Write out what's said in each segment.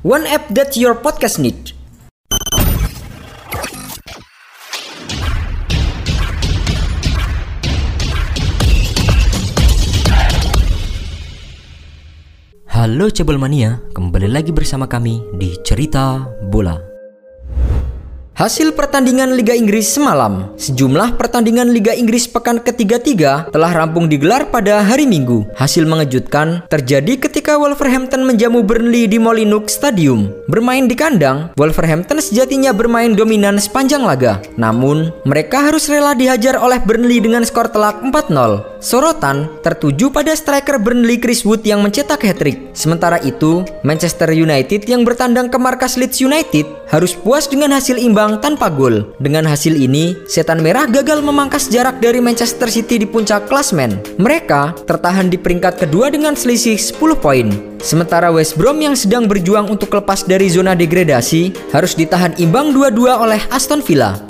One app that your podcast need. Halo Cebol Mania, kembali lagi bersama kami di Cerita Bola. Hasil pertandingan Liga Inggris semalam, sejumlah pertandingan Liga Inggris pekan ketiga-tiga telah rampung digelar pada hari Minggu. Hasil mengejutkan terjadi ketika Wolverhampton menjamu Burnley di Molineux Stadium. Bermain di kandang, Wolverhampton sejatinya bermain dominan sepanjang laga. Namun, mereka harus rela dihajar oleh Burnley dengan skor telak 4-0. Sorotan tertuju pada striker Burnley Chris Wood yang mencetak hat-trick. Sementara itu, Manchester United yang bertandang ke markas Leeds United harus puas dengan hasil imbang tanpa gol. Dengan hasil ini, Setan Merah gagal memangkas jarak dari Manchester City di puncak klasmen. Mereka tertahan di peringkat kedua dengan selisih 10 poin. Sementara West Brom yang sedang berjuang untuk lepas dari zona degradasi harus ditahan imbang 2-2 oleh Aston Villa.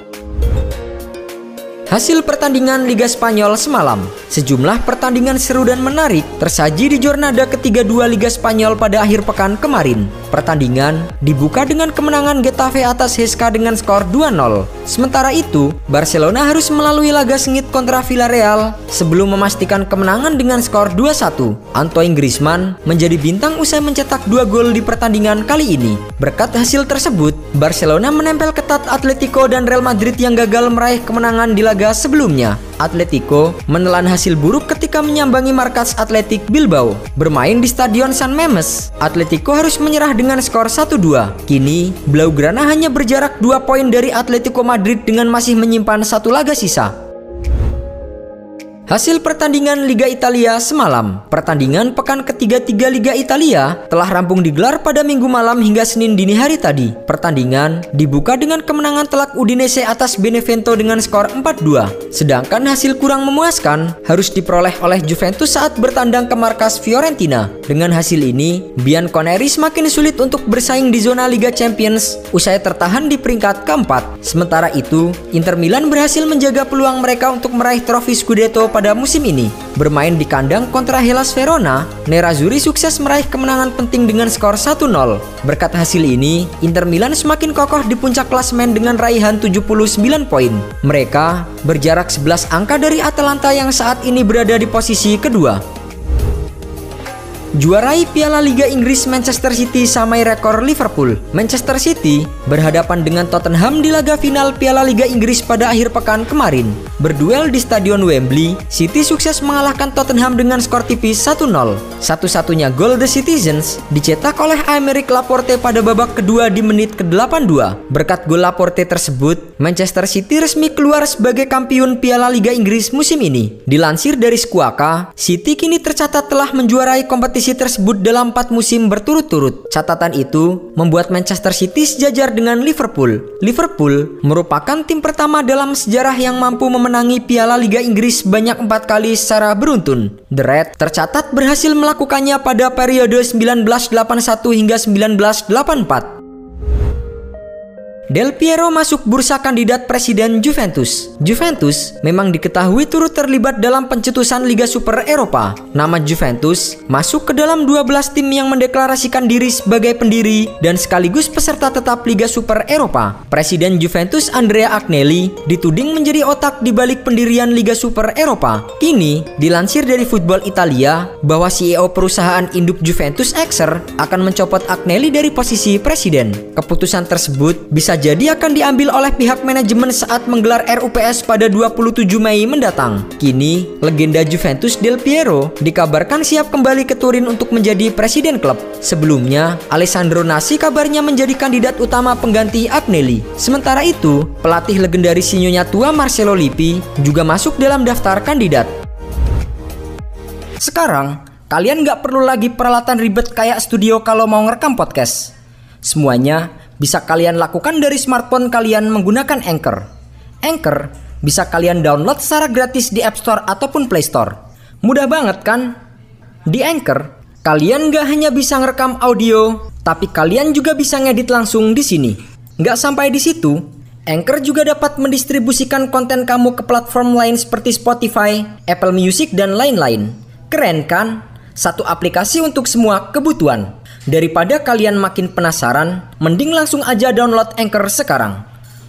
Hasil pertandingan Liga Spanyol semalam Sejumlah pertandingan seru dan menarik tersaji di jornada ketiga dua Liga Spanyol pada akhir pekan kemarin. Pertandingan dibuka dengan kemenangan Getafe atas Heska dengan skor 2-0. Sementara itu, Barcelona harus melalui laga sengit kontra Villarreal sebelum memastikan kemenangan dengan skor 2-1. Antoine Griezmann menjadi bintang usai mencetak dua gol di pertandingan kali ini. Berkat hasil tersebut, Barcelona menempel ketat Atletico dan Real Madrid yang gagal meraih kemenangan di laga sebelumnya. Atletico menelan hasil buruk ketika menyambangi markas Atletik Bilbao. Bermain di Stadion San Memes, Atletico harus menyerah dengan skor 1-2. Kini, Blaugrana hanya berjarak 2 poin dari Atletico Madrid dengan masih menyimpan satu laga sisa. Hasil pertandingan Liga Italia semalam. Pertandingan pekan ketiga-tiga Liga Italia telah rampung digelar pada minggu malam hingga Senin dini hari tadi. Pertandingan dibuka dengan kemenangan telak Udinese atas Benevento dengan skor 4-2. Sedangkan hasil kurang memuaskan harus diperoleh oleh Juventus saat bertandang ke markas Fiorentina. Dengan hasil ini, Bianconeri semakin sulit untuk bersaing di zona Liga Champions usai tertahan di peringkat keempat. Sementara itu, Inter Milan berhasil menjaga peluang mereka untuk meraih trofi Scudetto pada musim ini. Bermain di kandang kontra Hellas Verona, Nerazzurri sukses meraih kemenangan penting dengan skor 1-0. Berkat hasil ini, Inter Milan semakin kokoh di puncak klasmen dengan raihan 79 poin. Mereka berjarak 11 angka dari Atalanta yang saat ini berada di posisi kedua. Juarai Piala Liga Inggris Manchester City samai rekor Liverpool. Manchester City berhadapan dengan Tottenham di laga final Piala Liga Inggris pada akhir pekan kemarin. Berduel di Stadion Wembley, City sukses mengalahkan Tottenham dengan skor tipis 1-0. Satu-satunya gol The Citizens dicetak oleh Aymeric Laporte pada babak kedua di menit ke-82. Berkat gol Laporte tersebut, Manchester City resmi keluar sebagai kampiun Piala Liga Inggris musim ini. Dilansir dari Squawka, City kini tercatat telah menjuarai kompetisi kompetisi tersebut dalam 4 musim berturut-turut. Catatan itu membuat Manchester City sejajar dengan Liverpool. Liverpool merupakan tim pertama dalam sejarah yang mampu memenangi Piala Liga Inggris banyak empat kali secara beruntun. The Red tercatat berhasil melakukannya pada periode 1981 hingga 1984. Del Piero masuk bursa kandidat presiden Juventus. Juventus memang diketahui turut terlibat dalam pencetusan Liga Super Eropa. Nama Juventus masuk ke dalam 12 tim yang mendeklarasikan diri sebagai pendiri dan sekaligus peserta tetap Liga Super Eropa. Presiden Juventus Andrea Agnelli dituding menjadi otak di balik pendirian Liga Super Eropa. Kini, dilansir dari Football Italia bahwa CEO perusahaan induk Juventus Exer akan mencopot Agnelli dari posisi presiden. Keputusan tersebut bisa jadi akan diambil oleh pihak manajemen saat menggelar RUPS pada 27 Mei mendatang. Kini, legenda Juventus Del Piero dikabarkan siap kembali ke Turin untuk menjadi presiden klub. Sebelumnya, Alessandro Nasi kabarnya menjadi kandidat utama pengganti Agnelli. Sementara itu, pelatih legendaris Sinyonya tua Marcelo Lippi juga masuk dalam daftar kandidat. Sekarang, kalian nggak perlu lagi peralatan ribet kayak studio kalau mau ngerekam podcast. Semuanya bisa kalian lakukan dari smartphone kalian menggunakan Anchor. Anchor bisa kalian download secara gratis di App Store ataupun Play Store. Mudah banget kan? Di Anchor, kalian gak hanya bisa ngerekam audio, tapi kalian juga bisa ngedit langsung di sini. Gak sampai di situ, Anchor juga dapat mendistribusikan konten kamu ke platform lain seperti Spotify, Apple Music, dan lain-lain. Keren kan? Satu aplikasi untuk semua kebutuhan. Daripada kalian makin penasaran, mending langsung aja download Anchor sekarang.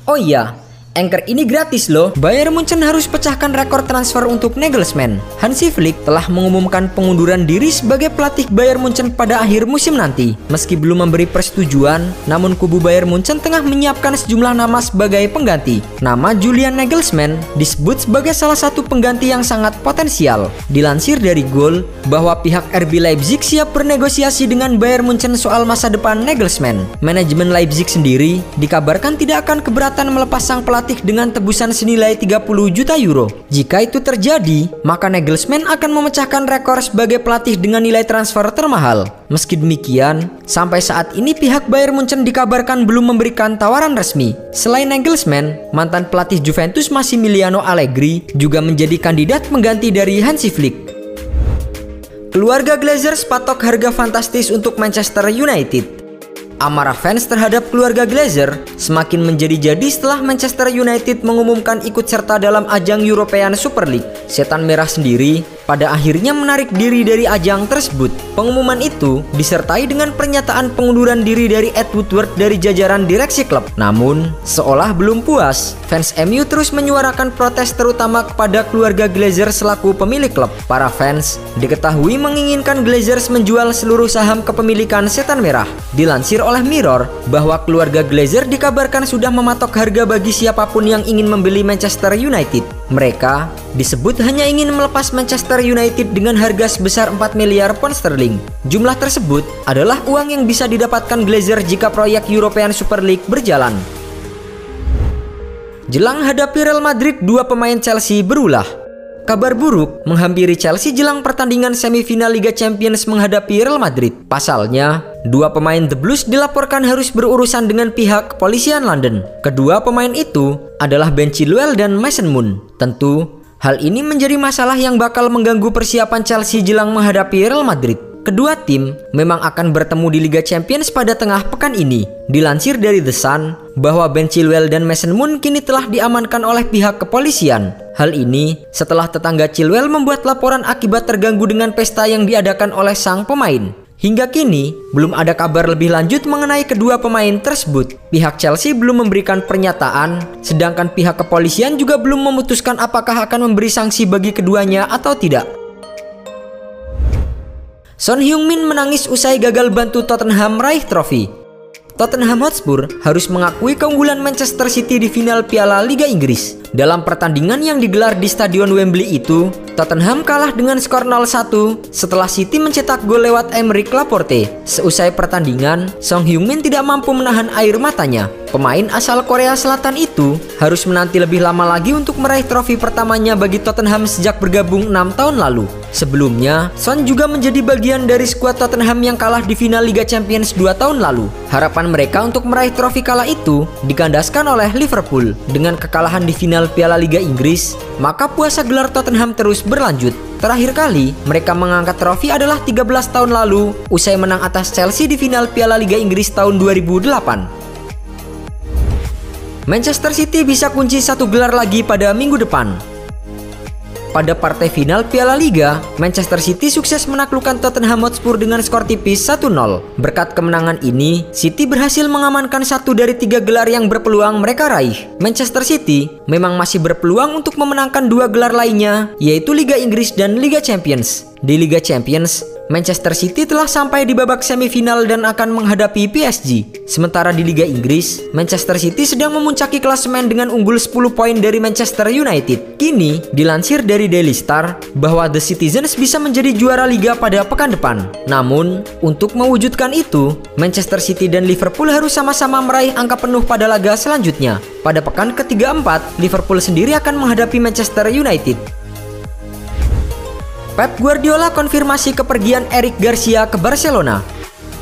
Oh iya, Anchor ini gratis loh. Bayern Munchen harus pecahkan rekor transfer untuk Nagelsmann. Hansi Flick telah mengumumkan pengunduran diri sebagai pelatih Bayern Munchen pada akhir musim nanti. Meski belum memberi persetujuan, namun kubu Bayern Munchen tengah menyiapkan sejumlah nama sebagai pengganti. Nama Julian Nagelsmann disebut sebagai salah satu pengganti yang sangat potensial. Dilansir dari Gol bahwa pihak RB Leipzig siap bernegosiasi dengan Bayern Munchen soal masa depan Nagelsmann. Manajemen Leipzig sendiri dikabarkan tidak akan keberatan melepas sang pelatih pelatih dengan tebusan senilai 30 juta euro. Jika itu terjadi, maka Nagelsmann akan memecahkan rekor sebagai pelatih dengan nilai transfer termahal. Meski demikian, sampai saat ini pihak Bayern Munchen dikabarkan belum memberikan tawaran resmi. Selain Nagelsmann, mantan pelatih Juventus Massimiliano Allegri juga menjadi kandidat mengganti dari Hansi Flick. Keluarga Glazers patok harga fantastis untuk Manchester United. Amarah fans terhadap keluarga Glazer semakin menjadi-jadi setelah Manchester United mengumumkan ikut serta dalam ajang European Super League. Setan Merah sendiri pada akhirnya menarik diri dari ajang tersebut. Pengumuman itu disertai dengan pernyataan pengunduran diri dari Ed Woodward dari jajaran direksi klub. Namun, seolah belum puas, fans MU terus menyuarakan protes terutama kepada keluarga Glazer selaku pemilik klub. Para fans diketahui menginginkan Glazers menjual seluruh saham kepemilikan Setan Merah. Dilansir oleh Mirror bahwa keluarga Glazer dikabarkan sudah mematok harga bagi siapa pun yang ingin membeli Manchester United. Mereka disebut hanya ingin melepas Manchester United dengan harga sebesar 4 miliar pound sterling. Jumlah tersebut adalah uang yang bisa didapatkan Glazer jika proyek European Super League berjalan. Jelang hadapi Real Madrid, dua pemain Chelsea berulah. Kabar buruk menghampiri Chelsea jelang pertandingan semifinal Liga Champions menghadapi Real Madrid. Pasalnya, dua pemain The Blues dilaporkan harus berurusan dengan pihak kepolisian London. Kedua pemain itu adalah Ben Chilwell dan Mason Moon. Tentu, hal ini menjadi masalah yang bakal mengganggu persiapan Chelsea jelang menghadapi Real Madrid. Kedua tim memang akan bertemu di Liga Champions pada tengah pekan ini. Dilansir dari The Sun bahwa Ben Chilwell dan Mason Moon kini telah diamankan oleh pihak kepolisian. Hal ini setelah tetangga Chilwell membuat laporan akibat terganggu dengan pesta yang diadakan oleh sang pemain. Hingga kini, belum ada kabar lebih lanjut mengenai kedua pemain tersebut. Pihak Chelsea belum memberikan pernyataan, sedangkan pihak kepolisian juga belum memutuskan apakah akan memberi sanksi bagi keduanya atau tidak. Son Heung-min menangis usai gagal bantu Tottenham raih trofi. Tottenham Hotspur harus mengakui keunggulan Manchester City di final Piala Liga Inggris. Dalam pertandingan yang digelar di Stadion Wembley itu, Tottenham kalah dengan skor 0-1 setelah City mencetak gol lewat Emerick Laporte. Seusai pertandingan, Song Heung-min tidak mampu menahan air matanya. Pemain asal Korea Selatan itu harus menanti lebih lama lagi untuk meraih trofi pertamanya bagi Tottenham sejak bergabung 6 tahun lalu. Sebelumnya, Son juga menjadi bagian dari skuad Tottenham yang kalah di final Liga Champions 2 tahun lalu. Harapan mereka untuk meraih trofi kala itu dikandaskan oleh Liverpool dengan kekalahan di final Piala Liga Inggris, maka puasa gelar Tottenham terus berlanjut. Terakhir kali mereka mengangkat trofi adalah 13 tahun lalu usai menang atas Chelsea di final Piala Liga Inggris tahun 2008. Manchester City bisa kunci satu gelar lagi pada minggu depan. Pada partai final Piala Liga, Manchester City sukses menaklukkan Tottenham Hotspur dengan skor tipis 1-0. Berkat kemenangan ini, City berhasil mengamankan satu dari tiga gelar yang berpeluang mereka raih. Manchester City memang masih berpeluang untuk memenangkan dua gelar lainnya, yaitu Liga Inggris dan Liga Champions. Di Liga Champions, Manchester City telah sampai di babak semifinal dan akan menghadapi PSG. Sementara di Liga Inggris, Manchester City sedang memuncaki klasemen dengan unggul 10 poin dari Manchester United. Kini, dilansir dari Daily Star bahwa The Citizens bisa menjadi juara liga pada pekan depan. Namun, untuk mewujudkan itu, Manchester City dan Liverpool harus sama-sama meraih angka penuh pada laga selanjutnya. Pada pekan ketiga-empat, Liverpool sendiri akan menghadapi Manchester United. Pep Guardiola konfirmasi kepergian Eric Garcia ke Barcelona.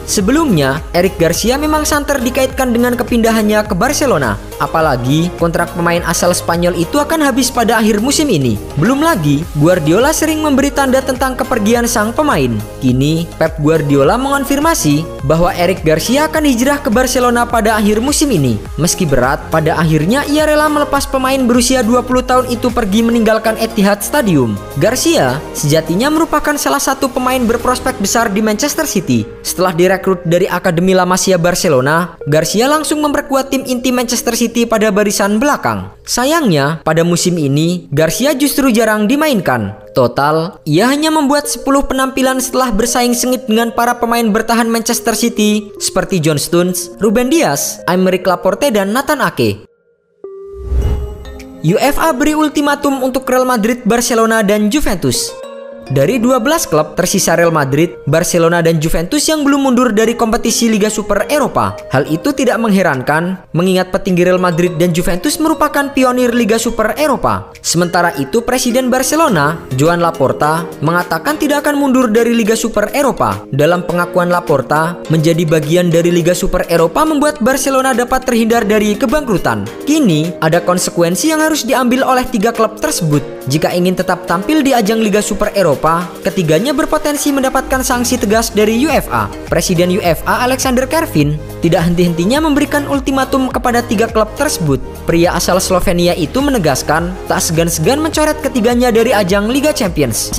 Sebelumnya, Eric Garcia memang santer dikaitkan dengan kepindahannya ke Barcelona. Apalagi kontrak pemain asal Spanyol itu akan habis pada akhir musim ini. Belum lagi, Guardiola sering memberi tanda tentang kepergian sang pemain. Kini, Pep Guardiola mengonfirmasi bahwa Eric Garcia akan hijrah ke Barcelona pada akhir musim ini. Meski berat, pada akhirnya ia rela melepas pemain berusia 20 tahun itu pergi meninggalkan Etihad Stadium. Garcia sejatinya merupakan salah satu pemain berprospek besar di Manchester City. Setelah direkrut dari Akademi La Masia Barcelona, Garcia langsung memperkuat tim inti Manchester City pada barisan belakang. Sayangnya, pada musim ini, Garcia justru jarang dimainkan. Total, ia hanya membuat 10 penampilan setelah bersaing sengit dengan para pemain bertahan Manchester City seperti John Stones, Ruben Dias, Aymeric Laporte, dan Nathan Ake. UEFA beri ultimatum untuk Real Madrid, Barcelona, dan Juventus. Dari 12 klub tersisa Real Madrid, Barcelona dan Juventus yang belum mundur dari kompetisi Liga Super Eropa. Hal itu tidak mengherankan mengingat petinggi Real Madrid dan Juventus merupakan pionir Liga Super Eropa. Sementara itu Presiden Barcelona, Joan Laporta, mengatakan tidak akan mundur dari Liga Super Eropa. Dalam pengakuan Laporta, menjadi bagian dari Liga Super Eropa membuat Barcelona dapat terhindar dari kebangkrutan. Kini, ada konsekuensi yang harus diambil oleh tiga klub tersebut jika ingin tetap tampil di ajang Liga Super Eropa Eropa, ketiganya berpotensi mendapatkan sanksi tegas dari UEFA. Presiden UEFA Alexander Kervin tidak henti-hentinya memberikan ultimatum kepada tiga klub tersebut. Pria asal Slovenia itu menegaskan tak segan-segan mencoret ketiganya dari ajang Liga Champions.